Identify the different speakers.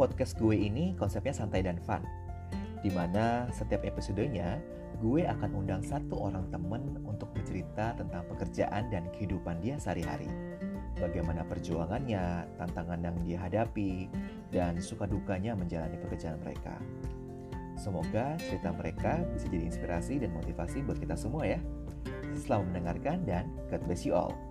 Speaker 1: podcast gue ini konsepnya santai dan fun. Di mana setiap episodenya gue akan undang satu orang temen untuk bercerita tentang pekerjaan dan kehidupan dia sehari-hari. Bagaimana perjuangannya, tantangan yang dia hadapi, dan suka dukanya menjalani pekerjaan mereka. Semoga cerita mereka bisa jadi inspirasi dan motivasi buat kita semua ya. Selamat mendengarkan dan God bless you all.